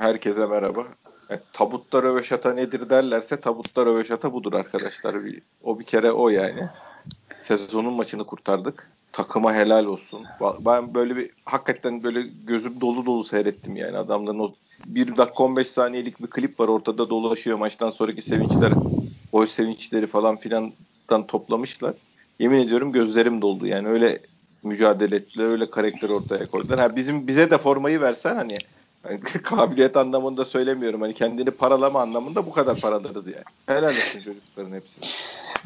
Herkese merhaba. E, tabutta röveşata nedir derlerse tabutta röveşata budur arkadaşlar. Bir, o bir kere o yani. Sezonun maçını kurtardık. Takıma helal olsun. Ben böyle bir hakikaten böyle gözüm dolu dolu seyrettim yani adamların o 1 dakika 15 saniyelik bir klip var ortada dolaşıyor maçtan sonraki sevinçler. O sevinçleri falan filandan toplamışlar. Yemin ediyorum gözlerim doldu yani öyle mücadele ettiler, öyle karakter ortaya koydular. Ha bizim bize de formayı versen hani yani kabiliyet anlamında söylemiyorum. Hani kendini paralama anlamında bu kadar paralarız yani. Helal olsun çocukların hepsi.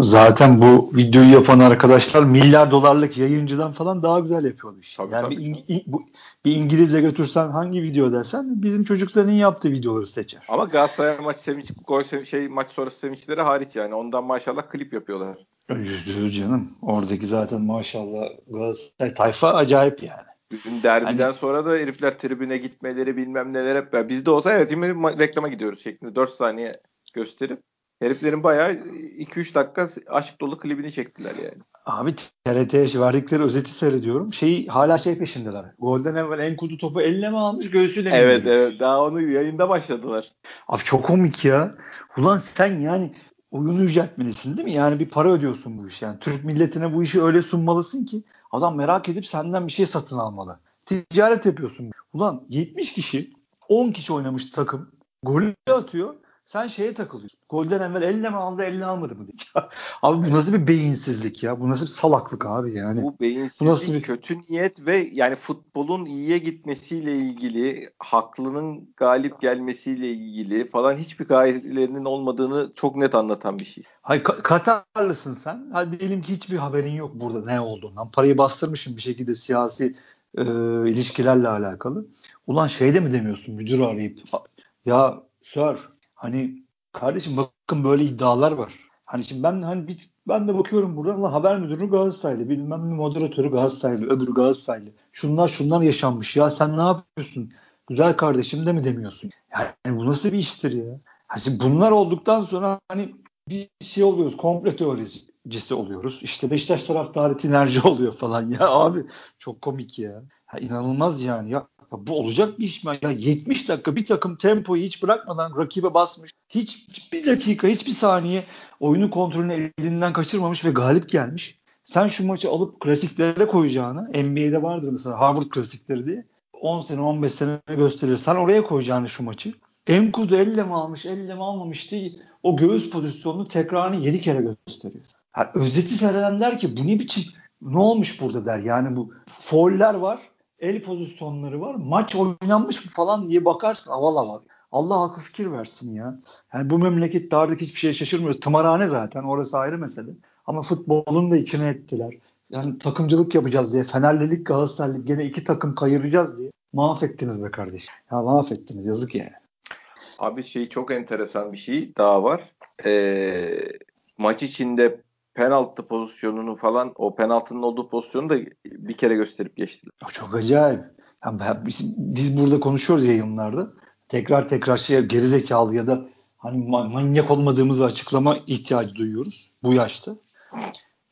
Zaten bu videoyu yapan arkadaşlar milyar dolarlık yayıncıdan falan daha güzel yapıyor iş. Tabii, yani tabii. Bir, İng- bu, bir İngilizce götürsen hangi video dersen bizim çocukların yaptığı videoları seçer. Ama Galatasaray maç sevinç gol şey maç sonrası sevinçleri hariç yani. Ondan maşallah klip yapıyorlar. Yüzde yüz canım. Oradaki zaten maşallah Galatasaray tayfa acayip yani. Bizim derbiden hani, sonra da herifler tribüne gitmeleri bilmem neler hep. Bizde olsa evet reklama gidiyoruz şeklinde 4 saniye gösterip heriflerin bayağı 2-3 dakika aşk dolu klibini çektiler yani. Abi TRT'ye verdikleri özeti seyrediyorum. Şeyi hala şey peşindeler. Golden evvel en kutu topu eline mi almış göğsüyle mi Evet evet daha onu yayında başladılar. Abi çok komik ya. Ulan sen yani oyunu yüceltmelisin değil mi? Yani bir para ödüyorsun bu işe. Yani Türk milletine bu işi öyle sunmalısın ki Adam merak edip senden bir şey satın almalı. Ticaret yapıyorsun. Ulan 70 kişi 10 kişi oynamış takım. Golü atıyor. Sen şeye takılıyorsun. Golden evvel elle mi aldı elle almadı mı diye. abi bu nasıl bir beyinsizlik ya? Bu nasıl bir salaklık abi yani? Bu beyinsizlik, bu nasıl bir... kötü niyet ve yani futbolun iyiye gitmesiyle ilgili, haklının galip gelmesiyle ilgili falan hiçbir gayelerinin olmadığını çok net anlatan bir şey. Hay Katarlısın sen. Hadi diyelim ki hiçbir haberin yok burada ne olduğundan. Parayı bastırmışsın bir şekilde siyasi e, ilişkilerle alakalı. Ulan şey de mi demiyorsun müdürü arayıp ya sir Hani kardeşim bakın böyle iddialar var. Hani şimdi ben hani bir, ben de bakıyorum buradan Allah haber müdürü Galatasaraylı, bilmem ne moderatörü Galatasaraylı, öbürü Galatasaraylı. Şunlar şunlar yaşanmış ya sen ne yapıyorsun? Güzel kardeşim de mi demiyorsun? Yani bu nasıl bir iştir ya? Hani bunlar olduktan sonra hani bir şey oluyoruz. Komple teoricisi oluyoruz. İşte Beşiktaş taraftarı tinerci oluyor falan. Ya abi çok komik ya. ya inanılmaz yani. Ya bu olacak bir iş mi? Ya 70 dakika bir takım tempoyu hiç bırakmadan rakibe basmış. Hiç, hiç dakika, hiçbir saniye oyunu kontrolünü elinden kaçırmamış ve galip gelmiş. Sen şu maçı alıp klasiklere koyacağını, NBA'de vardır mesela Harvard klasikleri diye. 10 sene 15 sene gösterir. Sen oraya koyacağını şu maçı. Enkudu elle mi almış, elle mi almamış değil. O göğüs pozisyonunu tekrarını 7 kere gösteriyor. Yani özeti seyreden der ki bu ne biçim ne olmuş burada der. Yani bu fauller var el pozisyonları var. Maç oynanmış mı falan diye bakarsın aval aval. Allah akıl fikir versin ya. Yani bu memlekette artık hiçbir şey şaşırmıyor. Tımarhane zaten orası ayrı mesele. Ama futbolun da içine ettiler. Yani takımcılık yapacağız diye. Fenerlilik Galatasaraylık gene iki takım kayıracağız diye. Mahvettiniz be kardeşim. Ya mahvettiniz yazık yani. Abi şey çok enteresan bir şey daha var. Ee, maç içinde penaltı pozisyonunu falan o penaltının olduğu pozisyonu da bir kere gösterip geçtiler. Çok acayip. Yani biz, biz burada konuşuyoruz yayınlarda. Tekrar tekrar şey gerizekalı ya da hani manyak olmadığımızı açıklama ihtiyacı duyuyoruz bu yaşta.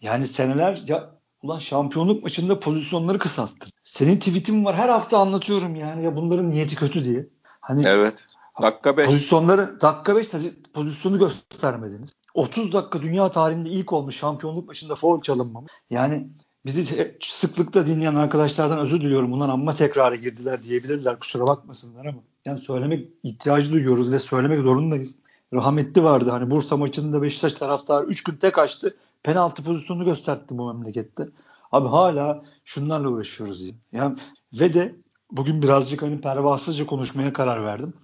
Yani seneler ya ulan şampiyonluk maçında pozisyonları kısalttın. Senin tweetin var her hafta anlatıyorum yani ya bunların niyeti kötü diye. Hani Evet. Dakika 5. Pozisyonları dakika 5 pozisyonu göstermediniz. 30 dakika dünya tarihinde ilk olmuş şampiyonluk maçında foul çalınmamış. Yani bizi sıklıkla dinleyen arkadaşlardan özür diliyorum. Bunlar amma tekrara girdiler diyebilirler. Kusura bakmasınlar ama. Yani söylemek ihtiyacı duyuyoruz ve söylemek zorundayız. Rahmetli vardı. Hani Bursa maçında Beşiktaş taraftarı 3 gün tek açtı. Penaltı pozisyonunu gösterdi bu memlekette. Abi hala şunlarla uğraşıyoruz. Yani. yani ve de bugün birazcık hani pervasızca konuşmaya karar verdim.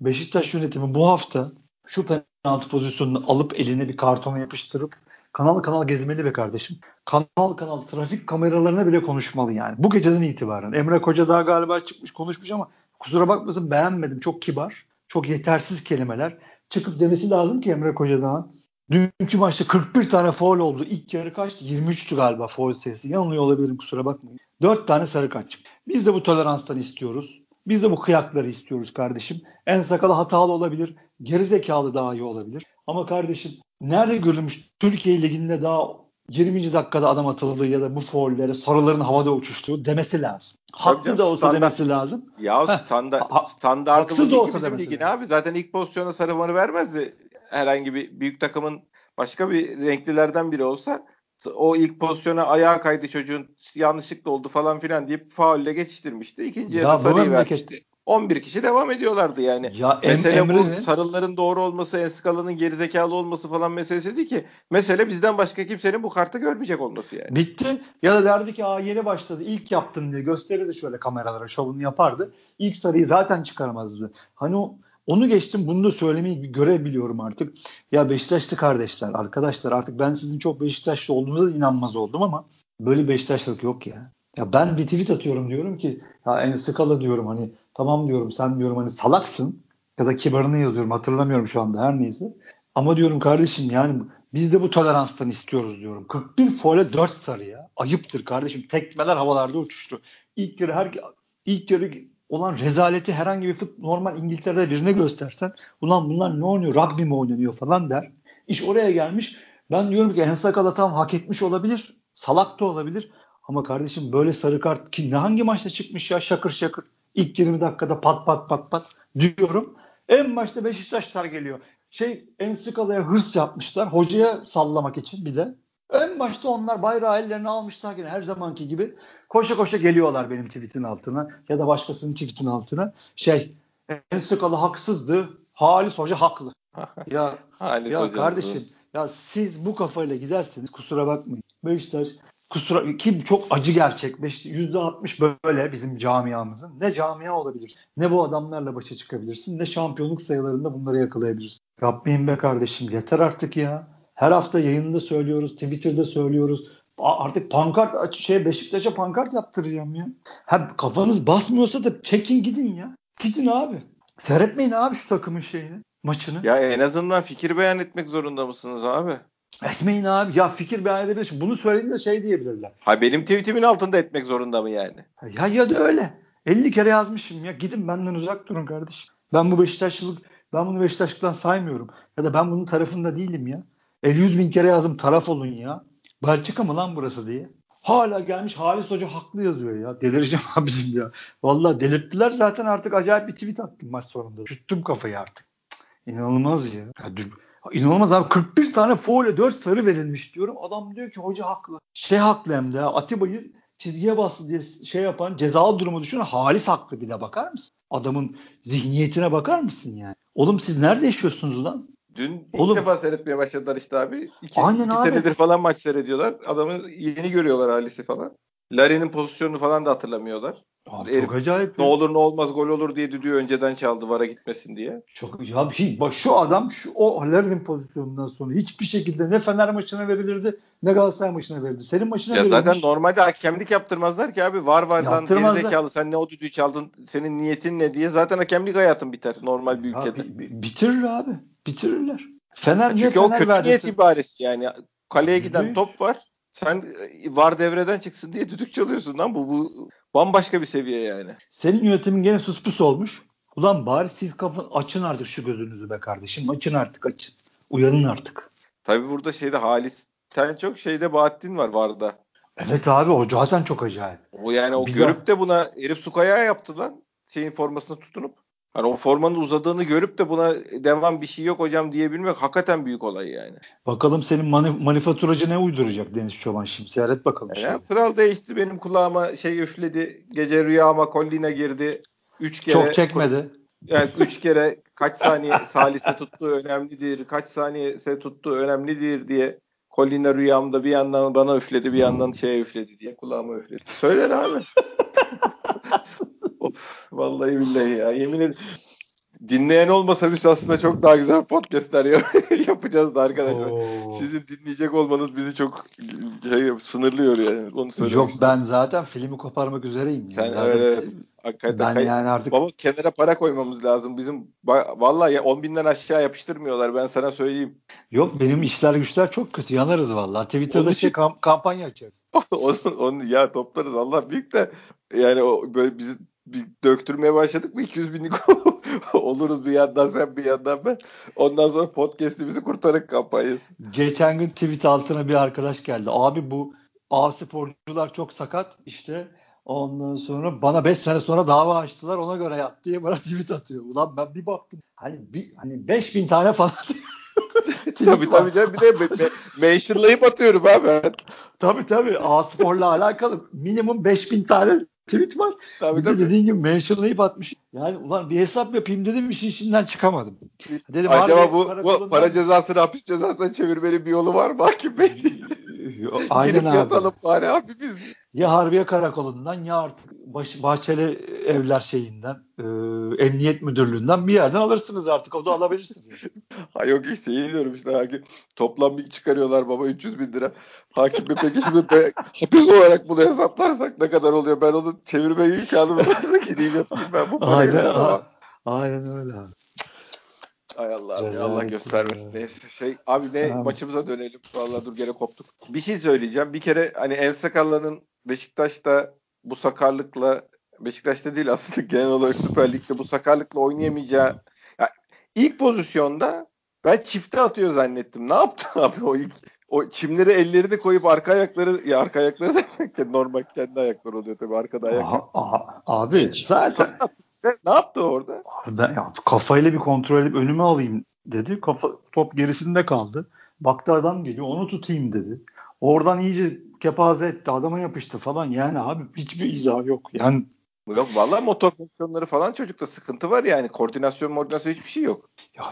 Beşiktaş yönetimi bu hafta şu penaltı pozisyonunu alıp eline bir kartona yapıştırıp kanal kanal gezmeli be kardeşim. Kanal kanal trafik kameralarına bile konuşmalı yani. Bu geceden itibaren. Emre Koca daha galiba çıkmış konuşmuş ama kusura bakmasın beğenmedim. Çok kibar. Çok yetersiz kelimeler. Çıkıp demesi lazım ki Emre Koca daha. Dünkü maçta 41 tane foul oldu. İlk yarı kaçtı? 23'tü galiba foul sayısı. Yanılıyor olabilirim kusura bakmayın. 4 tane sarı kart Biz de bu toleranstan istiyoruz. Biz de bu kıyakları istiyoruz kardeşim. En sakalı hatalı olabilir. Geri zekalı daha iyi olabilir. Ama kardeşim nerede görülmüş Türkiye Ligi'nde daha 20. dakikada adam atıldı ya da bu faullere sarıların havada uçuştuğu demesi lazım. Haklı canım, da olsa standart. demesi lazım. Ya standart ha- standardı haksız da olsa demesi ligin lazım. abi. Zaten ilk pozisyona sarı vermezdi. Herhangi bir büyük takımın başka bir renklilerden biri olsa o ilk pozisyona ayağa kaydı çocuğun yanlışlıkla oldu falan filan deyip faulle geçiştirmişti. İkinci Ya yarıda bu sarıyı vermişti. 11 kişi devam ediyorlardı yani. Ya em, Mesele Emre'nin bu sarıların doğru olması, Enskala'nın gerizekalı olması falan meselesi değil ki. Mesele bizden başka kimsenin bu kartı görmeyecek olması yani. bitti ya da derdi ki Aa, yeni başladı ilk yaptın diye gösterirdi şöyle kameralara şovunu yapardı. İlk sarıyı zaten çıkaramazdı. Hani o, onu geçtim bunu da söylemeyi görebiliyorum artık. Ya Beşiktaşlı kardeşler arkadaşlar artık ben sizin çok Beşiktaşlı olduğunuza inanmaz oldum ama böyle Beşiktaşlılık yok ya. Ya ben bir tweet atıyorum diyorum ki ya en skala diyorum hani tamam diyorum sen diyorum hani salaksın ya da kibarını yazıyorum hatırlamıyorum şu anda her neyse. Ama diyorum kardeşim yani biz de bu toleranstan istiyoruz diyorum. 41 fole 4 sarı ya. Ayıptır kardeşim. Tekmeler havalarda uçuştu. İlk yarı her ilk yarı olan rezaleti herhangi bir fut, normal İngiltere'de birine göstersen ulan bunlar ne oynuyor? Rugby mi oynanıyor falan der. İş oraya gelmiş. Ben diyorum ki Ensakala tam hak etmiş olabilir. Salak da olabilir. Ama kardeşim böyle sarı kart ki ne hangi maçta çıkmış ya şakır şakır. İlk 20 dakikada pat pat pat pat diyorum. En başta Beşiktaşlar geliyor. Şey Ensikala'ya hırs yapmışlar. Hocaya sallamak için bir de. En başta onlar bayrağı ellerine almışlar yine her zamanki gibi. Koşa koşa geliyorlar benim tweetin altına ya da başkasının tweetin altına. Şey Ensikala haksızdı. Halis Hoca haklı. Ya Halis ya hocamızın- kardeşim ya siz bu kafayla giderseniz kusura bakmayın. Beşiktaş kusura ki çok acı gerçek. Beş- %60 böyle bizim camiamızın. Ne camia olabilirsin. Ne bu adamlarla başa çıkabilirsin. Ne şampiyonluk sayılarında bunları yakalayabilirsin. Yapmayın be kardeşim. Yeter artık ya. Her hafta yayında söylüyoruz. Twitter'da söylüyoruz. Artık pankart aç şey Beşiktaş'a pankart yaptıracağım ya. Ha, kafanız basmıyorsa da çekin gidin ya. Gidin abi. Seyretmeyin abi şu takımın şeyini. Maçını. Ya en azından fikir beyan etmek zorunda mısınız abi? Etmeyin abi. Ya fikir beyan edebilirsin. Bunu söylediğinde şey diyebilirler. Ha benim tweetimin altında etmek zorunda mı yani? Ya ya da öyle. 50 kere yazmışım ya. Gidin benden uzak durun kardeşim. Ben bu Beşiktaşlılık ben bunu Beşiktaşlıktan saymıyorum. Ya da ben bunun tarafında değilim ya. 50 bin kere yazdım taraf olun ya. Belçika mı lan burası diye. Hala gelmiş Halis Hoca haklı yazıyor ya. Delireceğim abicim ya. Vallahi delirttiler zaten artık acayip bir tweet attım maç sonunda. Şuttum kafayı artık. İnanılmaz ya. ya İnanılmaz abi 41 tane foule 4 sarı verilmiş diyorum. Adam diyor ki hoca haklı. Şey haklı hem de Atiba'yı çizgiye bastı diye şey yapan cezalı durumu düşünen Halis haklı bir de bakar mısın? Adamın zihniyetine bakar mısın yani? Oğlum siz nerede yaşıyorsunuz lan? Dün ilk Oğlum- defa seyretmeye başladılar işte abi. İki, Aynen iki abi. senedir falan maç seyrediyorlar. Adamı yeni görüyorlar Halis'i falan. Larry'nin pozisyonunu falan da hatırlamıyorlar. Abi Herif çok acayip. Ne ya. olur ne olmaz gol olur diye düdüğü önceden çaldı VAR'a gitmesin diye. Çok ya bir şey, bak şu adam şu o Larry'nin pozisyonundan sonra hiçbir şekilde ne Fener maçına verilirdi ne Galatasaray maçına verildi. Senin maçına Ya verilmiş. zaten normalde hakemlik yaptırmazlar ki abi. VAR vardan Yaptırmazlar. gerizekalı sen ne o düdüğü çaldın senin niyetin ne diye. Zaten hakemlik hayatın biter normal bir Ya ülkede. bi- bi- bitirir abi. Bitirirler. Fener niye Çünkü o Fener kötü verdi? niyet ibaresi yani. Kaleye giden top var. Sen e, VAR devreden çıksın diye düdük çalıyorsun lan. Bu, bu bambaşka bir seviye yani. Senin yönetimin gene sus pus olmuş. Ulan bari siz kapı açın artık şu gözünüzü be kardeşim. Açın artık açın. Uyanın artık. Tabi burada şeyde Halis sen çok şeyde Bahattin var VAR'da. Evet abi o zaten çok acayip. O yani o Bir görüp de buna herif su kayağı yaptı lan. Şeyin formasını tutunup. Hani o formanın uzadığını görüp de buna devam bir şey yok hocam diyebilmek hakikaten büyük olay yani. Bakalım senin mani- manifaturacı ne uyduracak Deniz Çoban şimdi. Seyret bakalım. Şimdi. kural değişti benim kulağıma şey üfledi. Gece rüyama kolline girdi. Üç kere Çok çekmedi. Yani üç kere kaç saniye salise tuttuğu önemlidir, kaç saniyese tuttuğu önemlidir diye Colina rüyamda bir yandan bana üfledi, bir yandan şeye üfledi diye kulağıma üfledi. Söyler abi. Vallahi billahi ya. Yemin ederim. Dinleyen olmasa biz aslında çok daha güzel podcastler yap- yapacağız da arkadaşlar. Oo. Sizin dinleyecek olmanız bizi çok şey, sınırlıyor yani. Onu Yok ben zaten filmi koparmak üzereyim. Sen yani. Zaten öyle- t- Hakikaten ben kay- yani artık Baba kenara para koymamız lazım. Bizim vallahi ya 10 binden aşağı yapıştırmıyorlar ben sana söyleyeyim. yok benim işler güçler çok kötü yanarız vallahi. Twitter'da Onun şey için- kam- kampanya açarız. onu, onu ya toplarız Allah büyük de yani o böyle bizi bir döktürmeye başladık mı 200 binlik oluruz bir yandan sen bir yandan ben. Ondan sonra podcast'imizi kurtarık kampanyası. Geçen gün tweet altına bir arkadaş geldi. Abi bu A sporcular çok sakat işte ondan sonra bana 5 sene sonra dava açtılar ona göre yat diye bana tweet atıyor. Ulan ben bir baktım hani bir, hani 5000 tane falan tabii tabii canım bir de me- me- mentionlayıp atıyorum abi ben. tabii tabii A Spor'la alakalı minimum 5000 tane tweet var. Tabii, bir tabii. de dediğin gibi mentionlayıp atmış. Yani ulan bir hesap yapayım dedim işin içinden çıkamadım. Dedim, Acaba bu, bu para cezasını hapis cezasına çevirmenin bir yolu var mı Hakim Bey? Aynen abi. yatalım bari abi biz. Ya Harbiye Karakolu'ndan ya artık baş, Bahçeli Evler şeyinden, e, Emniyet Müdürlüğü'nden bir yerden alırsınız artık. O da alabilirsiniz. Ha yok işte iyi diyorum işte hakim. Toplam bir çıkarıyorlar baba 300 bin lira. Hakim Bey peki şimdi be, hapis olarak bunu hesaplarsak ne kadar oluyor? Ben onu çevirme imkanım varsa gideyim yapayım ben bu parayı. aynen, a- aynen öyle abi. Ay Allah'ım ya Rezalet Allah ya. göstermesin. Neyse şey abi ne Abi. maçımıza dönelim. Vallahi dur gene koptuk. Bir şey söyleyeceğim. Bir kere hani En Sakallı'nın Beşiktaş'ta bu sakarlıkla Beşiktaş'ta değil aslında genel olarak Süper Lig'de bu sakarlıkla oynayamayacağı ya ilk pozisyonda ben çifte atıyor zannettim. Ne yaptı abi o ilk o çimleri elleri de koyup arka ayakları ya arka ayakları da normal kendi ayakları oluyor tabii arkada ayak. Aha, aha, abi zaten Ne yaptı orada? Abi ben ya, kafayla bir kontrol edip önüme alayım dedi. Kafa top gerisinde kaldı. Baktı adam geliyor onu tutayım dedi. Oradan iyice kepaze etti. Adama yapıştı falan. Yani abi hiçbir izah yok. Yani Yok vallahi motor fonksiyonları falan çocukta sıkıntı var yani. Koordinasyon koordinasyon hiçbir şey yok. Ya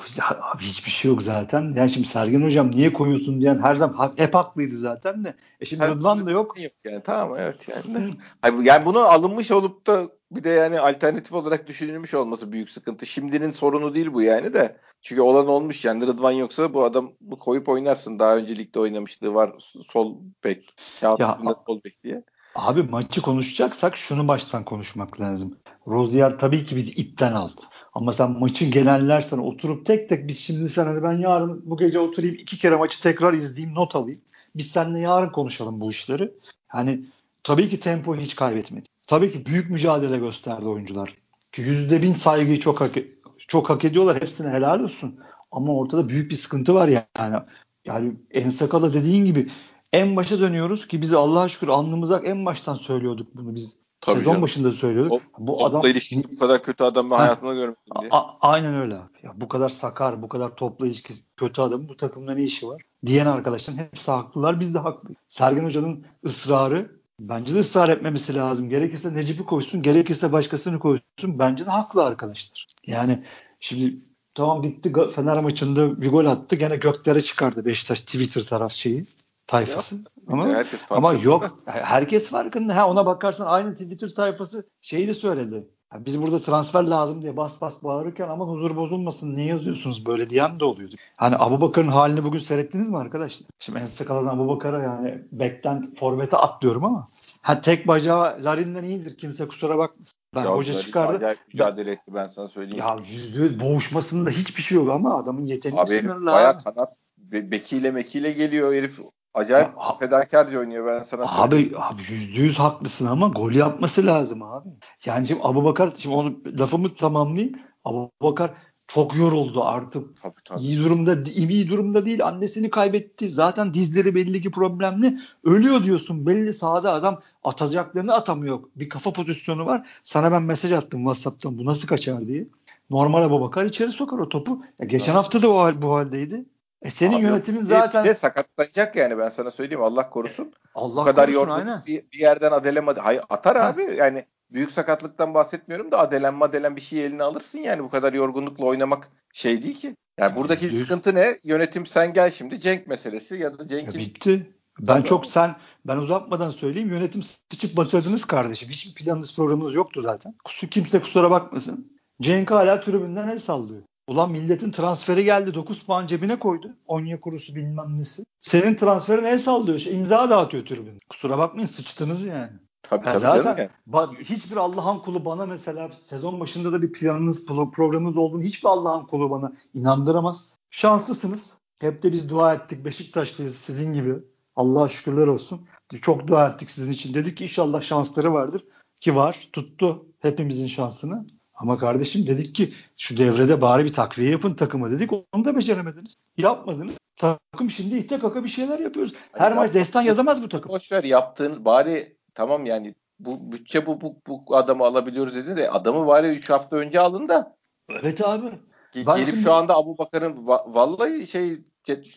abi hiçbir şey yok zaten. Yani şimdi Sergen hocam niye koyuyorsun diyen her zaman hep haklıydı zaten de. E şimdi Her Rıdvan da yok. Yok yani tamam evet yani. Hayır, yani bunu alınmış olup da bir de yani alternatif olarak düşünülmüş olması büyük sıkıntı. Şimdinin sorunu değil bu yani de. Çünkü olan olmuş yani Rıdvan yoksa bu adam bu koyup oynarsın. Daha önce ligde oynamışlığı var sol bek. Kağıt Ya, sol bek diye. Abi maçı konuşacaksak şunu baştan konuşmak lazım. Rozier tabii ki bizi ipten aldı. Ama sen maçı gelenler sana oturup tek tek biz şimdi hadi ben yarın bu gece oturayım iki kere maçı tekrar izleyeyim not alayım. Biz seninle yarın konuşalım bu işleri. Hani tabii ki tempoyu hiç kaybetmedi. Tabii ki büyük mücadele gösterdi oyuncular. Ki yüzde bin saygıyı çok hak, çok hak ediyorlar. Hepsine helal olsun. Ama ortada büyük bir sıkıntı var yani. Yani en sakala dediğin gibi en başa dönüyoruz ki bizi Allah'a şükür alnımıza en baştan söylüyorduk bunu biz. Tabii Sezon canım. başında söylüyorduk. O, bu adam ilişkisi bu kadar kötü adam ben Ha. hayatımda görmedim diye. A- a- aynen öyle abi. Ya bu kadar sakar, bu kadar topla ilişkisi kötü adam bu takımda ne işi var? Diyen arkadaşların hepsi haklılar. Biz de haklıyız. Sergen Hoca'nın ısrarı bence de ısrar etmemesi lazım. Gerekirse Necip'i koysun, gerekirse başkasını koysun. Bence de haklı arkadaşlar. Yani şimdi tamam gitti Fener maçında bir gol attı. Gene göklere çıkardı Beşiktaş Twitter taraf şeyi tayfası. Ama Herkes ama yok. Herkes farkında. Ha ona bakarsan aynı Twitter tayfası şeyi de söyledi. Ya biz burada transfer lazım diye bas bas bağırırken ama huzur bozulmasın niye yazıyorsunuz böyle diyen de oluyordu. Hani Abubakar'ın halini bugün seyrettiniz mi arkadaşlar? Şimdi en sıkılan Abubakar'a yani bekten forvete atlıyorum ama ha tek bacağı Larin'den iyidir kimse kusura bakmasın. Ben Ya hoca çıkardı. mücadele etti ben sana söyleyeyim. Ya yüzde yüz boğuşmasında hiçbir şey yok ama adamın yeteneği Abi sınırlı bayağı kanat be- bekiyle mekiyle geliyor herif. Acayip Ya, fedakarca oynuyor ben sana. Abi abi yüzde yüz haklısın ama gol yapması lazım abi. Yani şimdi Abubakar şimdi onu lafımı tamamlayayım. Abubakar çok yoruldu artık. Tabii tabii. İyi durumda iyi durumda değil. Annesini kaybetti. Zaten dizleri belli ki problemli. Ölüyor diyorsun. Belli sahada adam atacaklarını atamıyor. Bir kafa pozisyonu var. Sana ben mesaj attım WhatsApp'tan. Bu nasıl kaçar diye. Normal Abubakar içeri sokar o topu. Ya geçen Evet. hafta da o hal, bu haldeydi. E senin Abi yok, yönetimin bir- zaten de sakatlanacak yani ben sana söyleyeyim Allah korusun. Allah bu kadar korusun, yorgun bir, bir yerden adelem hayır atar Ha. abi yani büyük sakatlıktan bahsetmiyorum da adelen madelen bir şey eline alırsın yani bu kadar yorgunlukla oynamak şey değil ki. Yani buradaki Düz- sıkıntı ne? Yönetim sen gel şimdi Cenk meselesi ya da Cenk'in bitti. Ben Tabii. çok sen ben uzatmadan söyleyeyim yönetim sıçıp batırdınız kardeşim. Hiçbir planınız programınız yoktu zaten. Kusur, kimse kusura bakmasın. Cenk hala tribünden el sallıyor. Ulan milletin transferi geldi 9 puan cebine koydu. Onya kurusu bilmem nesi. Senin transferin el sallıyor. Şey, imza dağıtıyor tribün. Kusura bakmayın sıçtınız yani. tabii tabii zaten canım yani. hiçbir Allah'ın kulu bana mesela sezon başında da bir planınız, pro- programınız olduğunu hiçbir Allah'ın kulu bana inandıramaz. Şanslısınız. Hep de biz dua ettik. Beşiktaşlıyız sizin gibi. Allah'a şükürler olsun. Çok dua ettik sizin için. Dedik ki inşallah şansları vardır. ki var tuttu hepimizin şansını. Ama kardeşim dedik ki şu devrede bari bir takviye yapın takımı dedik. Onu da beceremediniz. Yapmadınız. Takım şimdi ite kaka bir şeyler yapıyoruz. Her Hani maç destan yazamaz bu takım. Boş ver yaptığın bari tamam yani bu bütçe bu bu, bu adamı alabiliyoruz dediniz de adamı bari 3 hafta önce alın da Evet abi. Ge- Ben gelip şimdi- şu anda Abu Bakar'ın va- vallahi şey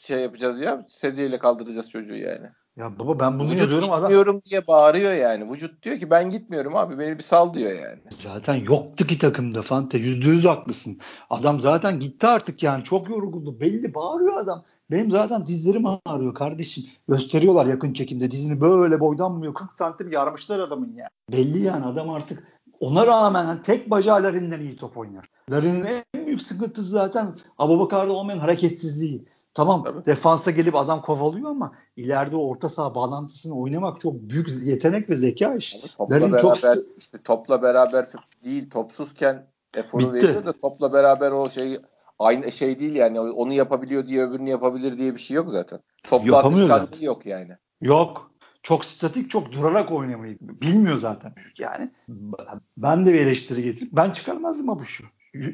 şey yapacağız ya sedyeyle kaldıracağız çocuğu yani. Ya baba ben bunu Vücut yazıyorum adam. gitmiyorum diye bağırıyor yani. Vücut diyor ki ben gitmiyorum abi beni bir sal diyor yani. Zaten yoktu ki takımda Fante. Yüzde yüz haklısın. Adam zaten gitti artık yani. Çok yoruldu. Belli bağırıyor adam. Benim zaten dizlerim ağrıyor kardeşim. Gösteriyorlar yakın çekimde. Dizini böyle boydan mı 40 santim yarmışlar adamın ya. Belli yani adam artık ona rağmen hani tek bacağı Larin'den iyi top oynar. Larin'in en büyük sıkıntısı zaten Abubakar'da olmayan hareketsizliği. Tamam Tabii. defansa gelip adam kovalıyor ama ileride orta saha bağlantısını oynamak çok büyük yetenek ve zeka iş. Ama Topla Larin beraber çok işte topla beraber değil topsuzken eforu veriyor da topla beraber o şey aynı şey değil yani onu yapabiliyor diye öbürünü yapabilir diye bir şey yok zaten. Topla Yapamıyor zaten. yok yani. Yok. Çok statik, çok durarak oynamayı bilmiyor zaten yani. Ben de bir eleştiri getirip ben çıkarmazdım Abuş'u.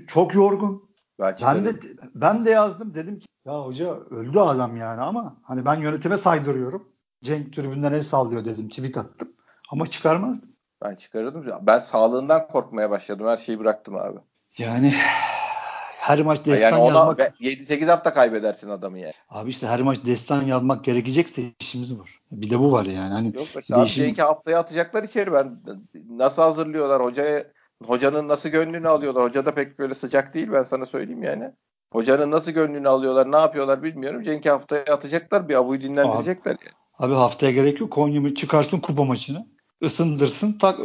Çok yorgun. Ben, Ben de çıkarım. ben de yazdım dedim ki ya hoca öldü adam yani ama hani ben yönetime saydırıyorum. Cenk tribünden el sallıyor dedim tweet attım. Ama çıkarmazdım. ben çıkarırdım. Ben sağlığından korkmaya başladım. Her şeyi bıraktım abi. Yani her maç destan yani ona yazmak be- 7-8 hafta kaybedersin adamı yani. abi işte her maç destan yazmak gerekecekse işimiz var. Bir de bu var yani. Hani Yok işte abi değişim- Cenk'i haftaya atacaklar içeri. Ben nasıl hazırlıyorlar hocaya hocanın nasıl gönlünü alıyorlar. Hoca da pek böyle sıcak değil ben sana söyleyeyim yani. Hocanın nasıl gönlünü alıyorlar, ne yapıyorlar bilmiyorum. Cenk'i haftaya atacaklar, bir abuyu dinlendirecekler. yani. Abi haftaya gerek yok. Konya çıkarsın kupa maçını. ısındırsın. Tak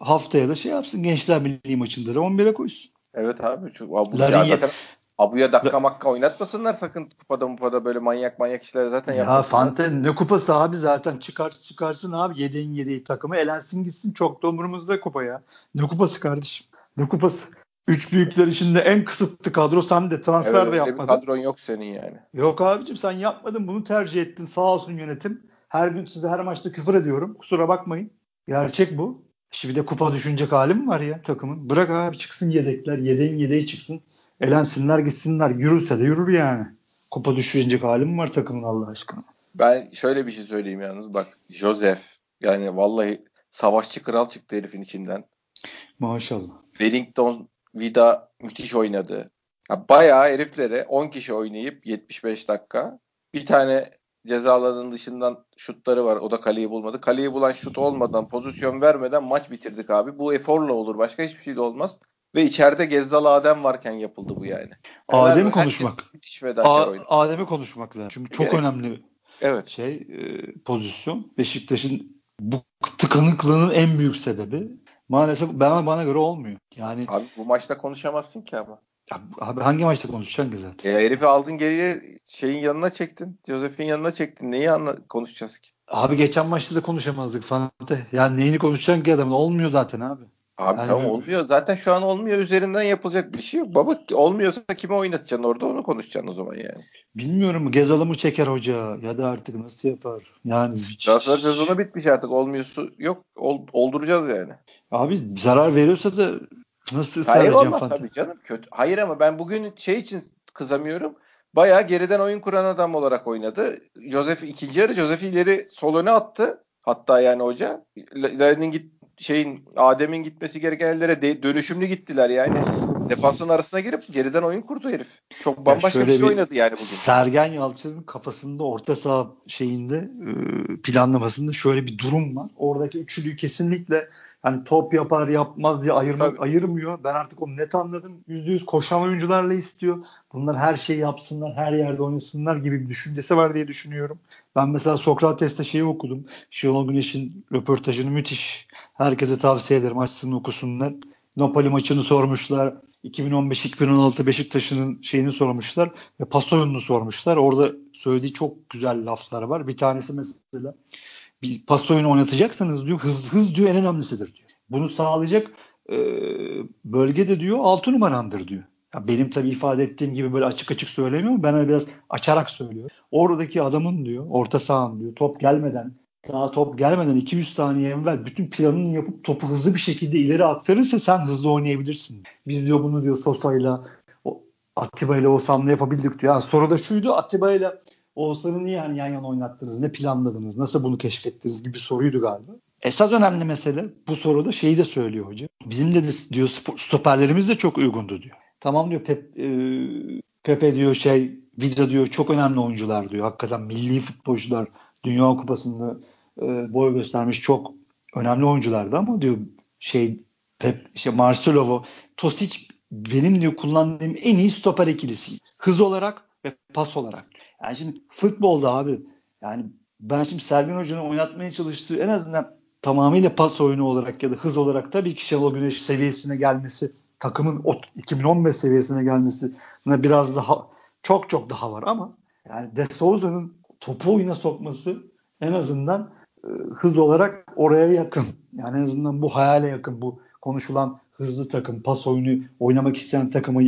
haftaya da şey yapsın. Gençler Birliği maçında da 11'e koysun. Evet abi. Larin zaten Abu'ya dakika makka oynatmasınlar sakın kupada mupada böyle manyak manyak işler zaten Ya yapmasınlar. Fante ne kupası abi zaten çıkar çıkarsın abi yedeğin yedeği takımı elensin gitsin çok da umurumuzda kupa ya. Ne kupası kardeşim? Ne kupası? Üç büyükler içinde en kısıtlı kadro sen de transfer Evet, de yapmadın. kadron yok senin yani. Yok abicim sen yapmadın bunu tercih ettin sağ olsun yönetim. Her gün size her maçta küfür ediyorum kusura bakmayın. Gerçek bu. Şimdi bir de kupa düşünecek hali mi var ya takımın? Bırak abi çıksın yedekler yedeğin yedeği çıksın. Elensinler gitsinler yürürse de yürür yani. Kupa düşünecek hali mi var takımın Allah aşkına? Ben şöyle bir şey söyleyeyim yalnız bak Joseph yani vallahi savaşçı kral çıktı herifin içinden. Maşallah. Wellington Vida müthiş oynadı. Ya bayağı heriflere 10 kişi oynayıp 75 dakika bir tane ceza alanının dışından şutları var. O da kaleyi bulmadı. Kaleyi bulan şut olmadan, pozisyon vermeden maç bitirdik abi. Bu eforla olur. Başka hiçbir şey de olmaz. Ve içeride Gezzal Adem varken yapıldı bu yani. Adem'i Herkes konuşmak. Adem'i konuşmak lazım. Çünkü çok Gerek. önemli Evet. şey e, pozisyon. Beşiktaş'ın bu tıkanıklığının en büyük sebebi maalesef bana bana göre olmuyor. Yani Abi bu maçta konuşamazsın ki ama. ya, abi hangi maçta konuşacaksın ki zaten? E, herifi aldın geriye şeyin yanına çektin. Joseph'in yanına çektin. Neyi anla konuşacağız ki? Abi geçen maçta da konuşamazdık Fante. Yani neyini konuşacaksın ki adamın? Olmuyor zaten abi. Abi Yani- tamam olmuyor. Zaten şu an olmuyor. Üzerinden yapılacak bir şey yok. Baba olmuyorsa kime oynatacaksın orada onu konuşacaksın o zaman yani. Bilmiyorum Gezal'ı mı çeker hoca ya da artık nasıl yapar? Yani Transfer sezonu bitmiş artık. Olmuyorsa yok. Ol- olduracağız yani. abi zarar veriyorsa da nasıl ısrar Hayır olmaz Fante? tabii canım. Kötü. Hayır ama ben bugün şey için kızamıyorum. Bayağı geriden oyun kuran adam olarak oynadı. Joseph ikinci yarı Joseph ileri sol öne attı. Hatta yani hoca. Larin'in git şeyin Adem'in gitmesi gereken yerlere de- dönüşümlü gittiler yani. Defansın arasına girip geriden oyun kurdu herif. Çok bambaşka şöyle bir şey oynadı yani bugün. Sergen Yalçın'ın kafasında orta saha şeyinde e, planlamasında şöyle bir durum var. Oradaki üçlüyü kesinlikle hani top yapar yapmaz diye ayırma, Tabii. ayırmıyor. Ben artık onu net anladım. Yüzde yüz koşan oyuncularla istiyor. Bunlar her şeyi yapsınlar, her yerde oynasınlar gibi bir düşüncesi var diye düşünüyorum. Ben mesela Sokrates'te şeyi okudum. Şenol Güneş'in röportajını müthiş. Herkese tavsiye ederim. Açsın okusunlar. Napoli maçını sormuşlar. 2015-2016 Beşiktaş'ın şeyini sormuşlar ve pas oyununu sormuşlar. Orada söylediği çok güzel laflar var. Bir tanesi mesela bir pas oyunu oynatacaksanız diyor hız hız diyor en önemlisidir diyor. Bunu sağlayacak e, bölge diyor 6 numarandır diyor. Ya benim tabii ifade ettiğim gibi böyle açık açık söylemiyorum. Ben biraz açarak söylüyorum. Oradaki adamın diyor orta sahan diyor top gelmeden daha top gelmeden 200 saniye evvel bütün planını yapıp topu hızlı bir şekilde ileri aktarırsa sen hızlı oynayabilirsin. Biz diyor bunu diyor Sosa'yla Atiba ile Oğuzhan'la yapabildik diyor. Yani soru da şuydu Atiba ile Oğuzhan'ı niye yani yan yana oynattınız? Ne planladınız? Nasıl bunu keşfettiniz gibi soruydu galiba. Esas önemli mesele bu soruda şeyi de söylüyor hoca. Bizim de diyor stoperlerimiz de çok uygundu diyor. Tamam diyor Pep, e, Pepe diyor şey Vidra diyor çok önemli oyuncular diyor. Hakikaten milli futbolcular Dünya Kupası'nda e, boy göstermiş çok önemli oyunculardı ama diyor şey Pep işte Marcelo Tosic benim diyor kullandığım en iyi stoper ikilisi. Hız olarak ve pas olarak. Yani şimdi futbolda abi yani ben şimdi Sergen Hoca'nın oynatmaya çalıştığı en azından tamamıyla pas oyunu olarak ya da hız olarak tabii ki Şenol Güneş seviyesine gelmesi takımın 2015 seviyesine gelmesi biraz daha çok çok daha var ama yani De Souza'nın topu oyuna sokması en azından e, hız olarak oraya yakın. Yani en azından bu hayale yakın. Bu konuşulan hızlı takım, pas oyunu oynamak isteyen takıma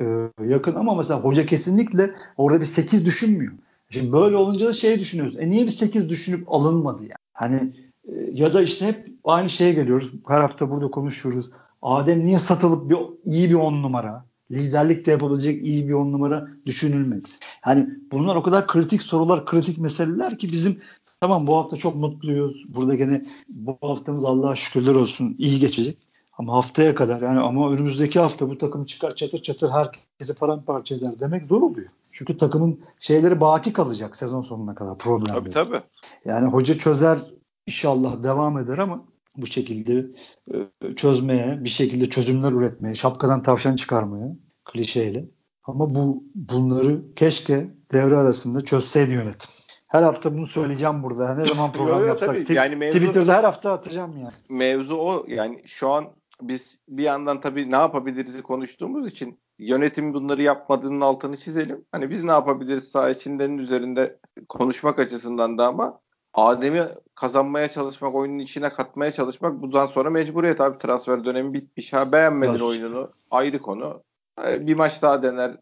e, yakın ama mesela hoca kesinlikle orada bir 8 düşünmüyor. Şimdi böyle olunca da şey düşünüyoruz. E niye bir 8 düşünüp alınmadı yani? Hani e, ya da işte hep aynı şeye geliyoruz. Her hafta burada konuşuyoruz. Adem niye satılıp bir iyi bir on numara? Liderlik de yapabilecek iyi bir on numara düşünülmedi. Yani bunlar o kadar kritik sorular, kritik meseleler ki bizim tamam bu hafta çok mutluyuz. Burada gene bu haftamız Allah'a şükürler olsun iyi geçecek. Ama haftaya kadar yani ama önümüzdeki hafta bu takım çıkar çatır çatır herkese paramparça eder demek zor oluyor. Çünkü takımın şeyleri baki kalacak sezon sonuna kadar problem. Tabii tabii. Yani hoca çözer inşallah devam eder ama bu şekilde e, çözmeye, bir şekilde çözümler üretmeye, şapkadan tavşan çıkarmaya klişeyle. Ama bu bunları keşke devre arasında çözseydi yönetim. Her hafta bunu söyleyeceğim burada. Ne zaman program yo, yapsak. Tabii. Yani mevzu, Twitter'da her hafta atacağım yani. Mevzu o. Yani şu an biz bir yandan tabii ne yapabiliriz konuştuğumuz için yönetim bunları yapmadığının altını çizelim. Hani biz ne yapabiliriz saha içindenin üzerinde konuşmak açısından da ama Adem'i kazanmaya çalışmak, oyunun içine katmaya çalışmak bundan sonra mecburiyet abi. Transfer dönemi bitmiş. Ha beğenmedin Nasıl? oyununu ayrı konu. Bir maç daha dener.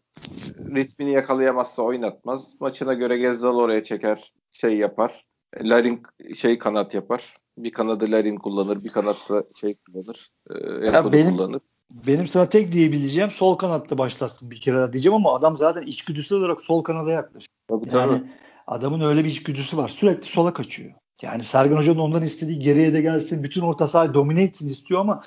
Ritmini yakalayamazsa oynatmaz. Maçına göre Gezzal oraya çeker. Şey yapar. Larin şey kanat yapar. Bir kanadı Larin kullanır. Bir kanatta şey kullanır. E, benim, kullanır. Benim sana tek diyebileceğim sol kanatta başlasın bir kere diyeceğim ama adam zaten içgüdüsü olarak sol kanada yaklaşıyor. Tabii, yani tabii. adamın öyle bir içgüdüsü var. Sürekli sola kaçıyor. Yani Sergen Hoca'nın ondan istediği geriye de gelsin. Bütün orta sahayı domine etsin istiyor ama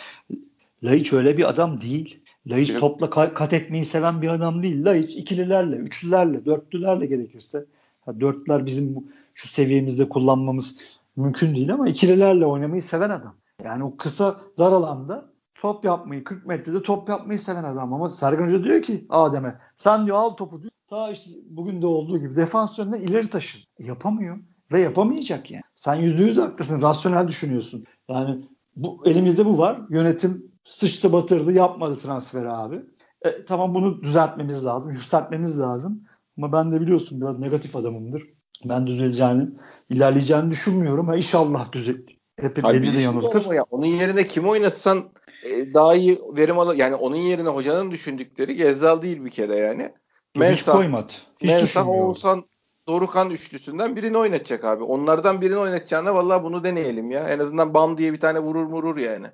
Laiç öyle bir adam değil. Laiç evet. topla kat etmeyi seven bir adam değil. Laiç ikililerle, üçlülerle, dörtlülerle gerekirse. Ha, dörtler bizim şu seviyemizde kullanmamız mümkün değil ama ikililerle oynamayı seven adam. Yani o kısa dar alanda top yapmayı 40 metrede top yapmayı seven adam ama Sergen Hoca diyor ki Adem'e sen diyor al topu diyor. Ta işte bugün de olduğu gibi defans yönünden ileri taşın. Yapamıyor ve yapamayacak yani. Sen yüzde yüz haklısın. Rasyonel düşünüyorsun. Yani bu elimizde bu var. Yönetim sıçtı batırdı yapmadı transferi abi. E, tamam bunu düzeltmemiz lazım. Yükseltmemiz lazım. Ama ben de biliyorsun biraz negatif adamımdır. Ben düzeleceğini, ilerleyeceğini düşünmüyorum. Ha, inşallah düzel. Hep beni de yanıltır. Ya. Onun yerine kim oynatsan e, daha iyi verim alır. Yani onun yerine hocanın düşündükleri Gezzal değil bir kere yani. Mensah, hiç koymadı. Hiç Mensah, Oğuzhan, Dorukan üçlüsünden birini oynatacak abi. Onlardan birini oynatacağına vallahi bunu deneyelim ya. En azından bam diye bir tane vurur murur yani.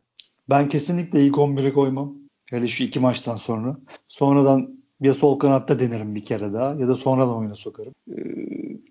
Ben kesinlikle ilk 11'e koymam. Hele şu iki maçtan sonra. Sonradan ya sol kanatta denerim bir kere daha ya da sonradan oyuna sokarım. Ee,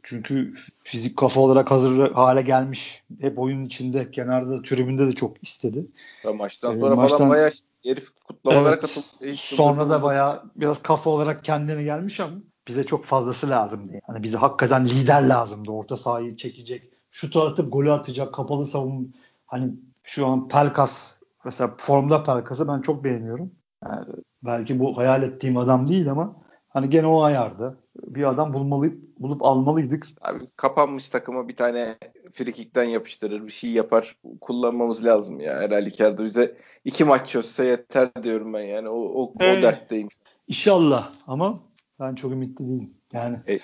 çünkü fizik kafa olarak hazır hale gelmiş. Hep oyunun içinde, kenarda, tribünde de çok istedi. Ya maçtan ee, sonra ee, maçtan, falan bayağı herif kutlamalara evet, katıldı. Sonra da bayağı biraz kafa olarak kendine gelmiş ama bize çok fazlası lazım diye. Hani bize hakikaten lider lazımdı. Orta sahayı çekecek, şutu atıp golü atacak, kapalı savun. Hani şu an Pelkas mesela formda Pelkas'ı ben çok beğeniyorum. Yani belki bu hayal ettiğim adam değil ama hani gene o ayarda bir adam bulmalı bulup almalıydık. Abi kapanmış takıma bir tane frikikten yapıştırır bir şey yapar kullanmamız lazım ya. Her halükarda bize iki maç çözse yeter diyorum ben yani o, o, ee, o dertteyim. İnşallah ama ben çok ümitli değilim. Yani e,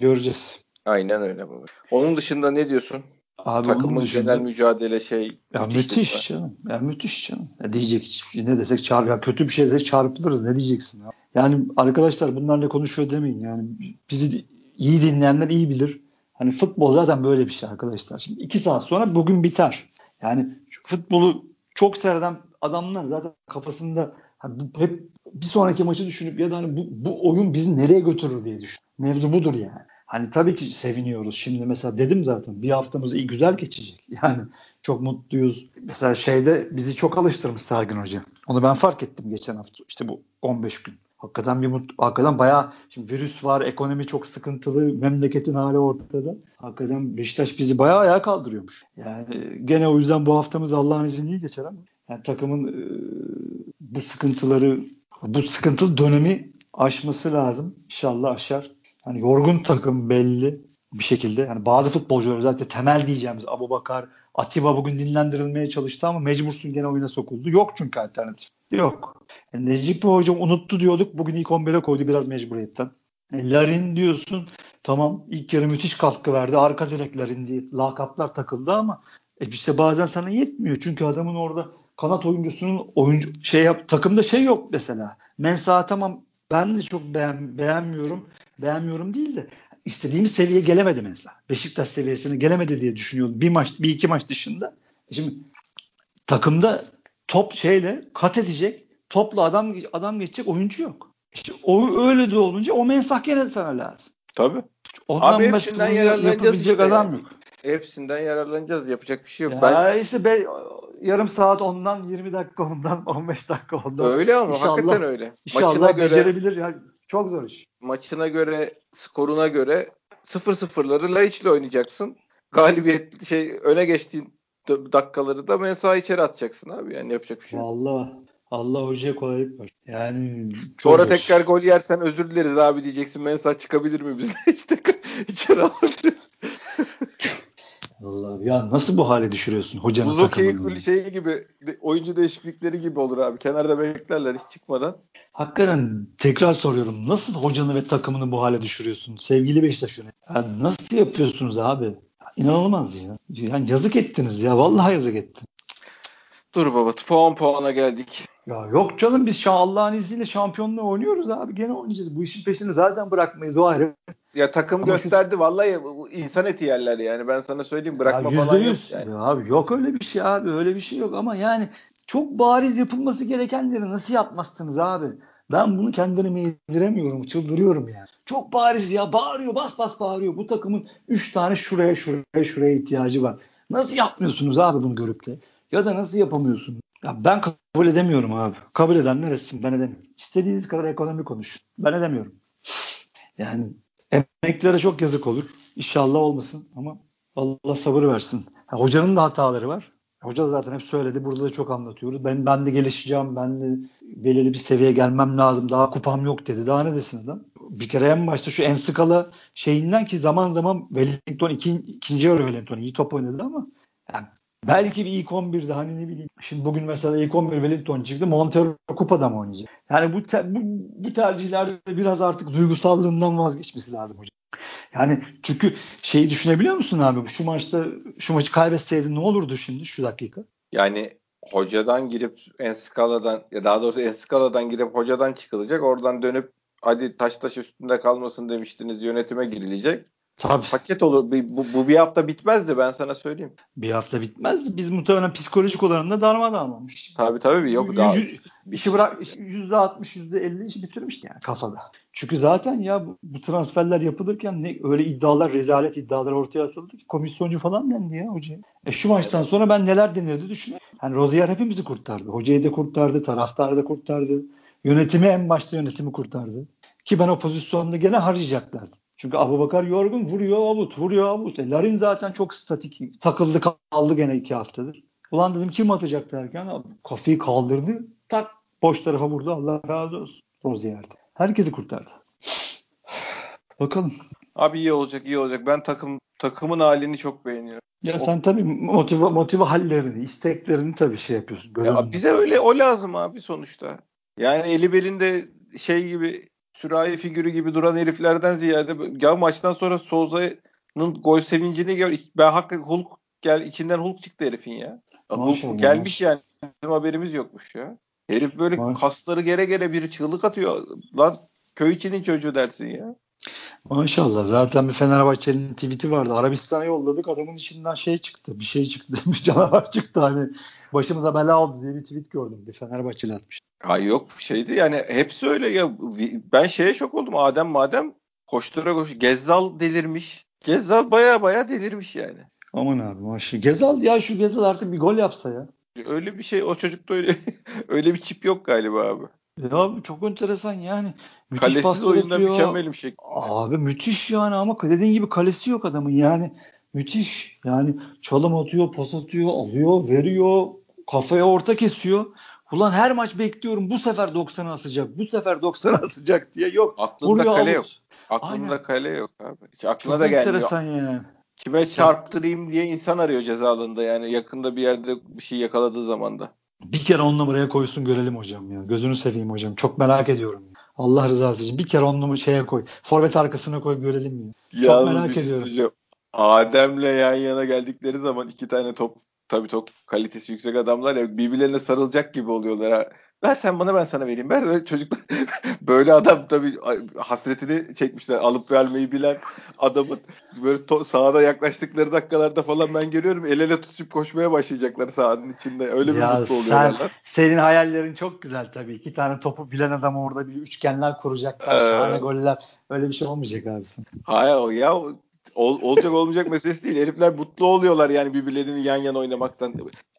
göreceğiz. Aynen öyle baba. Onun dışında ne diyorsun? Abi Takımın dışında, genel mücadele şey ya müthiş, müthiş canım. Ya müthiş canım. Ya diyecek şey, ne desek çarp ya kötü bir şey desek çarpılırız ne diyeceksin ya. Yani arkadaşlar bunlar ne konuşuyor demeyin yani bizi iyi dinleyenler iyi bilir. Hani futbol zaten böyle bir şey arkadaşlar. Şimdi iki saat sonra bugün biter. Yani futbolu çok seyreden adamlar zaten kafasında hani hep bir sonraki maçı düşünüp ya da hani bu, bu oyun bizi nereye götürür diye düşün. Mevzu budur yani. Hani tabii ki seviniyoruz. Şimdi mesela dedim zaten bir haftamız iyi güzel geçecek. Yani çok mutluyuz. Mesela şeyde bizi çok alıştırmış Sergin Hoca. Onu ben fark ettim geçen hafta. İşte bu 15 gün. Hakikaten bir mutlu, hakikaten bayağı şimdi virüs var, ekonomi çok sıkıntılı, memleketin hali ortada. Hakikaten Beşiktaş bizi bayağı ayağa kaldırıyormuş. Yani gene o yüzden bu haftamız Allah'ın izniyle geçer ama yani takımın e, bu sıkıntıları, bu sıkıntılı dönemi aşması lazım. İnşallah aşar. Yani yorgun takım belli bir şekilde. Yani bazı futbolcular özellikle temel diyeceğimiz Abu Bakar, Atiba bugün dinlendirilmeye çalıştı ama mecbursun gene oyuna sokuldu. Yok çünkü alternatif. Yok. Yani Necip Hocam unuttu diyorduk. Bugün ilk 11'e koydu biraz mecburiyetten. E, Larin diyorsun. Tamam ilk yarı müthiş katkı verdi. Arka direk Larin diye lakaplar takıldı ama e işte bazen sana yetmiyor. Çünkü adamın orada kanat oyuncusunun oyuncu şey yap takımda şey yok mesela. Mensa tamam ben de çok beğen, beğenmiyorum. Beğenmiyorum değil de istediğimiz seviyeye gelemedi mesela. Beşiktaş seviyesine gelemedi diye düşünüyorum. Bir maç, bir iki maç dışında. E şimdi takımda top şeyle kat edecek, topla adam adam geçecek oyuncu yok. İşte o öyle de olunca o mensah gene sana lazım. Tabii. Ondan Abi hepsinden yapabilecek işte adam yok. Hepsinden yararlanacağız. Yapacak bir şey yok. Ya ben işte be, yarım saat ondan 20 dakika ondan 15 dakika ondan. Öyle ama inşallah, hakikaten öyle. İnşallah Maçına göre becerebilir ya. Çok zor iş. Maçına göre, skoruna göre 0-0'ları Laiç'le oynayacaksın. Galibiyet şey öne geçtiğin dakikaları da mesela içeri atacaksın abi. Yani yapacak bir şey yok. Vallahi Allah hocaya kolaylık var. Yani sonra tekrar gol yersen özür dileriz abi diyeceksin. Mensa çıkabilir mi bize? işte içeri alabilir. Allah ya nasıl bu hale düşürüyorsun hocanın Buz hokeyi şeyi gibi oyuncu değişiklikleri gibi olur abi. Kenarda beklerler hiç çıkmadan. Hakikaten tekrar soruyorum. Nasıl hocanı ve takımını bu hale düşürüyorsun? Sevgili Beşiktaş yani nasıl yapıyorsunuz abi? İnanılmaz ya. Yani yazık ettiniz ya. Vallahi yazık ettin. Dur baba puan puana geldik. Ya yok canım biz Allah'ın izniyle şampiyonluğu oynuyoruz abi. Gene oynayacağız. Bu işin peşini zaten bırakmayız o ayrı. Ya takım Ama gösterdi şu... vallahi insan eti yerler yani ben sana söyleyeyim bırakma ya falan yok. Yani. Ya abi yok öyle bir şey abi öyle bir şey yok ama yani çok bariz yapılması gerekenleri nasıl yapmazsınız abi? Ben bunu kendime yediremiyorum, çıldırıyorum yani. Çok bariz ya, bağırıyor, bas bas bağırıyor. Bu takımın 3 tane şuraya şuraya şuraya ihtiyacı var. Nasıl yapmıyorsunuz abi bunu görüp de? Ya da nasıl yapamıyorsun? Ya ben kabul edemiyorum abi. Kabul edenler etsin, ben edemiyorum. İstediğiniz kadar ekonomi konuşun. Ben edemiyorum. Yani emeklere çok yazık olur. İnşallah olmasın ama Allah sabır versin. Ha, hocanın da hataları var. Hoca zaten hep söyledi. Burada da çok anlatıyoruz. Ben ben de gelişeceğim. Ben de belirli bir seviyeye gelmem lazım. Daha kupam yok dedi. Daha ne desin adam? Bir kere en başta şu en skala şeyinden ki zaman zaman Wellington iki, ikinci yarı Wellington iyi top oynadı ama yani belki bir ilk 11'de hani ne bileyim. Şimdi bugün mesela ilk 11 Wellington çıktı. Montero kupada mı oynayacak? Yani bu, te, bu, bu tercihlerde biraz artık duygusallığından vazgeçmesi lazım hocam. Yani çünkü şeyi düşünebiliyor musun abi? Şu maçta şu maçı kaybetseydin ne olurdu şimdi şu dakika? Yani hocadan girip Enskala'dan ya daha doğrusu Enskala'dan girip hocadan çıkılacak. Oradan dönüp hadi taş taş üstünde kalmasın demiştiniz yönetime girilecek. Tabii. Paket olur. Bu, bu bir hafta bitmezdi ben sana söyleyeyim. Bir hafta bitmezdi. Biz muhtemelen psikolojik olarak da darmadağın olmuş. Tabii tabii. Yok daha. Yüz, işi bırak yüzde altmış yüzde elli işi bitirmişti yani kafada. Çünkü zaten ya bu, bu transferler yapılırken ne öyle iddialar rezalet iddialar ortaya atıldı ki komisyoncu falan dendi ya hocaya. E şu maçtan sonra ben neler denirdi düşünüyorum. Hani Rozier hepimizi kurtardı. Hocayı da kurtardı, taraftarı da kurtardı. Yönetimi en başta yönetimi kurtardı. Ki ben o pozisyonda gene harcayacaklardı. Çünkü Abubakar yorgun vuruyor avut vuruyor avut. E, Larin zaten çok statik takıldı kaldı gene iki haftadır. Ulan dedim kim atacak derken kafayı kaldırdı tak boş tarafa vurdu Allah razı olsun Rozier'de. Herkesi kurtardı. Bakalım. Abi iyi olacak iyi olacak. Ben takım takımın halini çok beğeniyorum. Ya o... sen tabii motive, motive hallerini, isteklerini tabii şey yapıyorsun. Ya bize öyle o lazım abi sonuçta. Yani eli belinde şey gibi sürahi figürü gibi duran heriflerden ziyade ya maçtan sonra Souza'nın gol sevincini gör. Ben hakikaten Hulk gel içinden Hulk çıktı herifin ya. Hulk gelmiş yani. Bizim haberimiz yokmuş ya. Herif böyle Maşallah. kasları gere gere biri çığlık atıyor. Lan köy içinin çocuğu dersin ya. Maşallah. Zaten bir Fenerbahçe'nin tweet'i vardı. Arabistan'a yolladık. Adamın içinden şey çıktı. Bir şey çıktı demiş. Canavar çıktı. Hani başımıza bela oldu diye bir tweet gördüm. Bir Fenerbahçeli atmış. Ay yok şeydi yani hepsi öyle ya. Ben şeye şok oldum. Adem madem koştura koş. Gezzal delirmiş. Gezzal baya baya delirmiş yani. Aman abi maşallah. Gezal ya şu Gezal artık bir gol yapsa ya. Öyle bir şey o çocukta öyle öyle bir çip yok galiba abi. Ya çok enteresan yani. Müthiş Kalesiz oyunda mükemmel bir şey. Abi müthiş yani ama dediğin gibi kalesi yok adamın yani. Müthiş. Yani çalım atıyor, pas atıyor, alıyor, veriyor, kafaya orta kesiyor. Ulan her maç bekliyorum bu sefer 90'a asacak, bu sefer 90'a asacak diye yok. Aklında Vuruyor, kale yok. Aklında Aynen. kale yok abi. Hiç aklına Çok da gelmiyor. enteresan yani. Kime çarptırayım diye insan arıyor cezalında yani yakında bir yerde bir şey yakaladığı zaman da. Bir kere on numaraya koysun görelim hocam ya. Gözünü seveyim hocam. Çok merak ediyorum. Allah rızası için. Bir kere on numara şeye koy. Forvet arkasına koy görelim ya. ya Çok merak şey ediyorum. Hocam. Adem'le yan yana geldikleri zaman iki tane top tabii top kalitesi yüksek adamlar ya birbirlerine sarılacak gibi oluyorlar. Ha. Ver sen bana ben sana vereyim. Ver ve çocuk böyle adam tabii hasretini çekmişler. Alıp vermeyi bilen adamın böyle to- sahada yaklaştıkları dakikalarda falan ben görüyorum el ele tutup koşmaya başlayacaklar sahanın içinde. Öyle bir ya mutlu oluyorlar. Sen, senin hayallerin çok güzel tabii. İki tane topu bilen adam orada bir üçgenler kuracaklar. Ee, şahane goller. Öyle bir şey olmayacak abi sen. Hayır ya ol, olacak olmayacak meselesi değil. Herifler mutlu oluyorlar yani birbirlerini yan yana oynamaktan.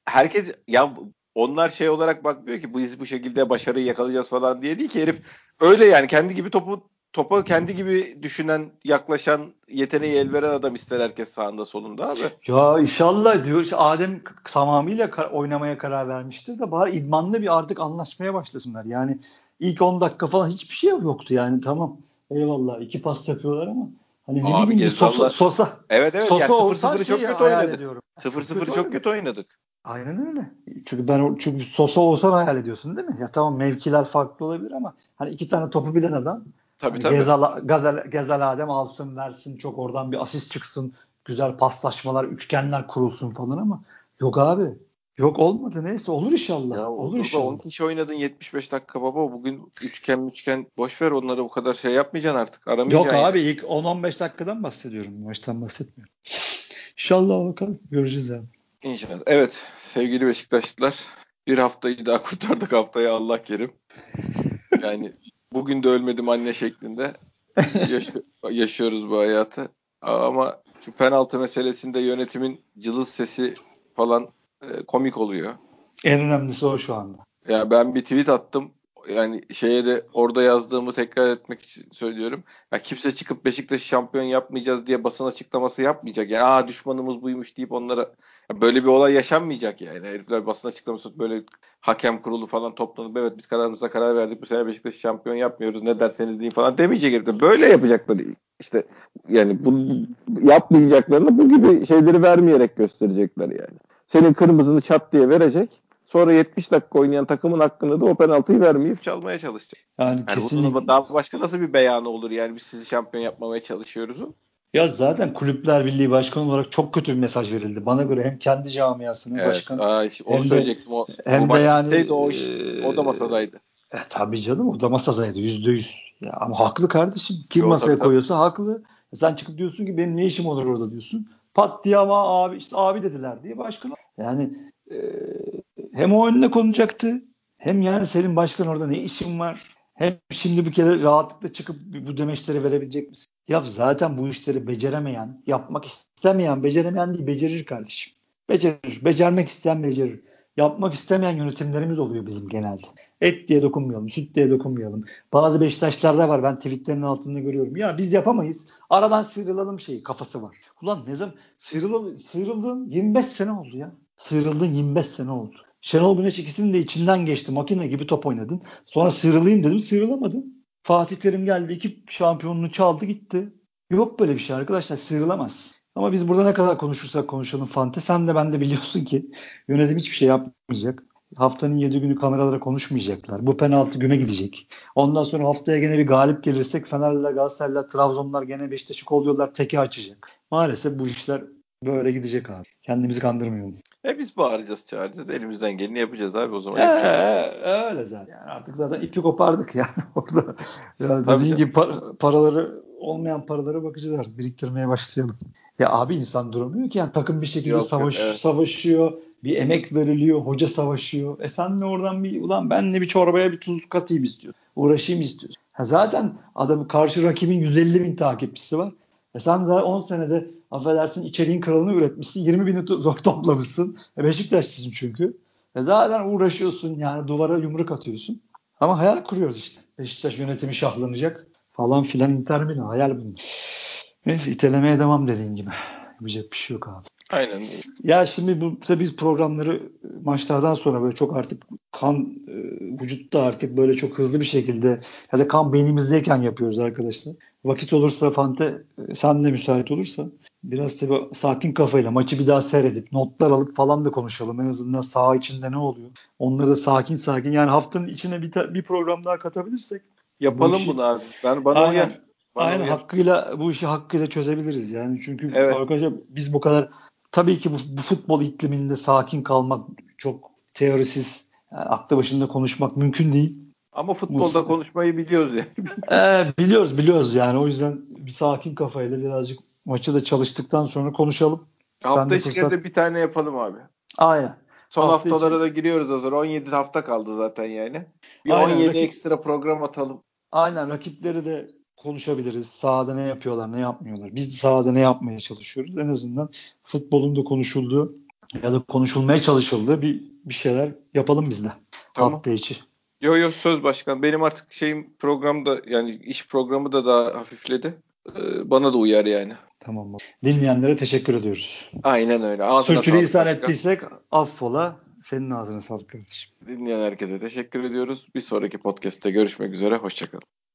Herkes ya onlar şey olarak bakmıyor ki biz bu şekilde başarıyı yakalayacağız falan diye değil ki herif öyle yani kendi gibi topu topa kendi gibi düşünen, yaklaşan, yeteneği el veren adam ister herkes sağında solunda abi. Ya inşallah diyor. İşte Adem tamamıyla oynamaya karar vermiştir de bari idmanlı bir artık anlaşmaya başlasınlar. Yani ilk 10 dakika falan hiçbir şey yoktu yani tamam. Eyvallah iki pas yapıyorlar ama hani ne Abi bileyim Sosa, Sosa. Evet evet. Sosa yani 0-0'ı çok kötü oynadık. 0-0'ı çok kötü oynadık. Aynen öyle. Çünkü ben çünkü Sosa olsan hayal ediyorsun değil mi? Ya tamam mevkiler farklı olabilir ama hani iki tane topu bilen adam tabii, hani tabii. Gezal, Gazel, Gezel Adem alsın versin çok oradan bir asist çıksın güzel paslaşmalar üçgenler kurulsun falan ama yok abi Yok olmadı neyse olur inşallah. Ya, olur inşallah. 10 kişi oynadın 75 dakika baba bugün üçgen üçgen boş ver onları bu kadar şey yapmayacaksın artık aramayacaksın. Yok abi ilk 10-15 dakikadan bahsediyorum maçtan bahsetmiyorum. İnşallah bakalım göreceğiz abi. İnşallah. Evet sevgili Beşiktaşlılar bir haftayı daha kurtardık haftaya Allah kerim. Yani bugün de ölmedim anne şeklinde yaş- yaşıyoruz bu hayatı. Ama şu penaltı meselesinde yönetimin cılız sesi falan komik oluyor. En önemlisi o şu anda. Ya yani ben bir tweet attım yani şeye de orada yazdığımı tekrar etmek için söylüyorum. Ya kimse çıkıp Beşiktaş'ı şampiyon yapmayacağız diye basın açıklaması yapmayacak. Yani aa düşmanımız buymuş deyip onlara böyle bir olay yaşanmayacak yani. Herifler basın açıklaması böyle hakem kurulu falan toplanıp evet biz kararımıza karar verdik bu sene Beşiktaş'ı şampiyon yapmıyoruz ne derseniz deyin falan demeyecek herifler. Böyle yapacaklar işte yani bu yapmayacaklarını bu gibi şeyleri vermeyerek gösterecekler yani. Senin kırmızını çat diye verecek. Sonra 70 dakika oynayan takımın hakkında da o penaltıyı vermeyip çalmaya çalışacak. Yani, yani kesinlikle. Daha başka nasıl bir beyanı olur yani biz sizi şampiyon yapmamaya çalışıyoruz. Ya zaten Kulüpler Birliği Başkanı olarak çok kötü bir mesaj verildi. Bana göre hem kendi camiasının evet, başkanı aa, işte onu hem söyleyecektim. O, hem de yani o, iş, o da masadaydı. E, tabii canım o da masadaydı yüzde yüz. Ama haklı kardeşim. Kim Yo, masaya tabii, koyuyorsa tabii. haklı. E, sen çıkıp diyorsun ki benim ne işim olur orada diyorsun. Pat diye ama abi işte abi dediler diye başkan. Yani e, hem o önüne konacaktı hem yani senin başkan orada ne işin var? Hem şimdi bir kere rahatlıkla çıkıp bu demeçleri verebilecek misin? Ya zaten bu işleri beceremeyen, yapmak istemeyen, beceremeyen değil, becerir kardeşim. Becerir. Becermek isteyen becerir. Yapmak istemeyen yönetimlerimiz oluyor bizim genelde. Et diye dokunmayalım, süt diye dokunmayalım. Bazı Beşiktaşlarda var ben tweetlerin altında görüyorum. Ya biz yapamayız. Aradan sıyrılalım şeyi kafası var. Ulan ne zaman sıyrılalım, sıyrıldın 25 sene oldu ya. Sıyrıldın 25 sene oldu. Şenol Güneş ikisinin de içinden geçti. Makine gibi top oynadın. Sonra sıyrılayım dedim sıyrılamadın. Fatih Terim geldi iki şampiyonluğu çaldı gitti. Yok böyle bir şey arkadaşlar sıyrılamaz. Ama biz burada ne kadar konuşursak konuşalım Fante. Sen de ben de biliyorsun ki yönetim hiçbir şey yapmayacak. Haftanın 7 günü kameralara konuşmayacaklar. Bu penaltı güme gidecek. Ondan sonra haftaya gene bir galip gelirsek Fenerliler, Galatasaraylılar, Trabzonlar gene Beşiktaş'ı kolluyorlar. Teki açacak. Maalesef bu işler böyle gidecek abi. Kendimizi kandırmayalım. E biz bağıracağız, çağıracağız. Elimizden geleni yapacağız abi o zaman. Ee, öyle zaten. Yani artık zaten ipi kopardık yani orada. Yani dediğin gibi par- paraları olmayan paralara bakacağız artık. Biriktirmeye başlayalım. Ya abi insan duramıyor ki yani takım bir şekilde Yok, savaş, evet. savaşıyor. Bir emek veriliyor. Hoca savaşıyor. E sen de oradan bir ulan ben de bir çorbaya bir tuz katayım istiyorsun. Uğraşayım istiyorsun. Ha zaten adamın karşı rakibin 150 bin takipçisi var. E sen daha 10 senede affedersin içeriğin kralını üretmişsin. 20 bini zor toplamışsın. E Beşiktaşlısın çünkü. E zaten uğraşıyorsun yani duvara yumruk atıyorsun. Ama hayal kuruyoruz işte. Beşiktaş yönetimi şahlanacak falan filan Inter hayal bunlar. Neyse itelemeye devam dediğin gibi. Yapacak bir şey yok abi. Aynen. Ya şimdi bu tabii biz programları maçlardan sonra böyle çok artık kan e, vücutta artık böyle çok hızlı bir şekilde ya da kan beynimizdeyken yapıyoruz arkadaşlar. Vakit olursa Fante e, sen de müsait olursa biraz tabii sakin kafayla maçı bir daha seyredip notlar alıp falan da konuşalım. En azından saha içinde ne oluyor? Onları da sakin sakin yani haftanın içine bir, ta- bir program daha katabilirsek Yapalım Bu işi- bunu abi. Ben bana Aynen. uyar. Bana Aynen uyar. hakkıyla bu işi hakkıyla çözebiliriz yani çünkü Evet. arkadaşlar biz bu kadar tabii ki bu, bu futbol ikliminde sakin kalmak çok teorisiz yani aklı başında konuşmak mümkün değil. Ama futbolda Mus- konuşmayı biliyoruz ya. Ee, biliyoruz biliyoruz yani o yüzden bir sakin kafayla birazcık maçı da çalıştıktan sonra konuşalım. Sen Hafta de içi fırsat- bir tane yapalım abi. Aynen. Son Hafta haftalara içi- da giriyoruz hazır. 17 hafta kaldı zaten yani. Bir Aynen, 17 rakip- ekstra program atalım. Aynen rakipleri de konuşabiliriz. Sahada ne yapıyorlar, ne yapmıyorlar. Biz sahada ne yapmaya çalışıyoruz. En azından futbolun da konuşulduğu ya da konuşulmaya çalışıldığı bir bir şeyler yapalım biz de. Tamam. Hafta içi. Yo yo söz başkan. Benim artık şeyim programda yani iş programı da daha hafifledi. Ee, bana da uyar yani. Tamam. Dinleyenlere teşekkür ediyoruz. Aynen öyle. Ağzına sağlık başkan. ettiysek affola. Senin ağzına sağlık kardeşim. Dinleyen herkese teşekkür ediyoruz. Bir sonraki podcast'te görüşmek üzere. Hoşçakalın.